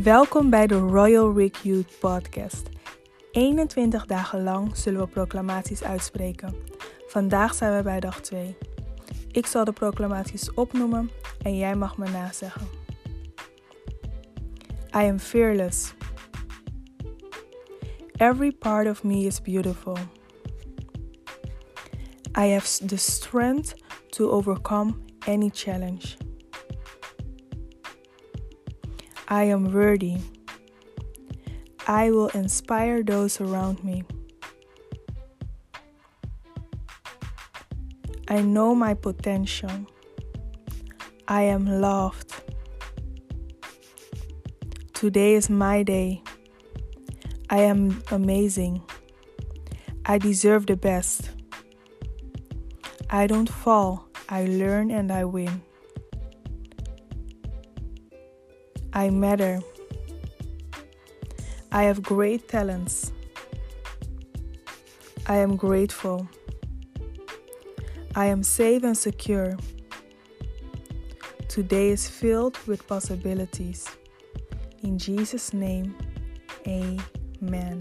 Welkom bij de Royal Rick Youth Podcast. 21 dagen lang zullen we proclamaties uitspreken. Vandaag zijn we bij dag 2. Ik zal de proclamaties opnoemen en jij mag me nazeggen. I am fearless. Every part of me is beautiful. I have the strength to overcome any challenge. I am worthy. I will inspire those around me. I know my potential. I am loved. Today is my day. I am amazing. I deserve the best. I don't fall, I learn and I win. I matter. I have great talents. I am grateful. I am safe and secure. Today is filled with possibilities. In Jesus' name, amen.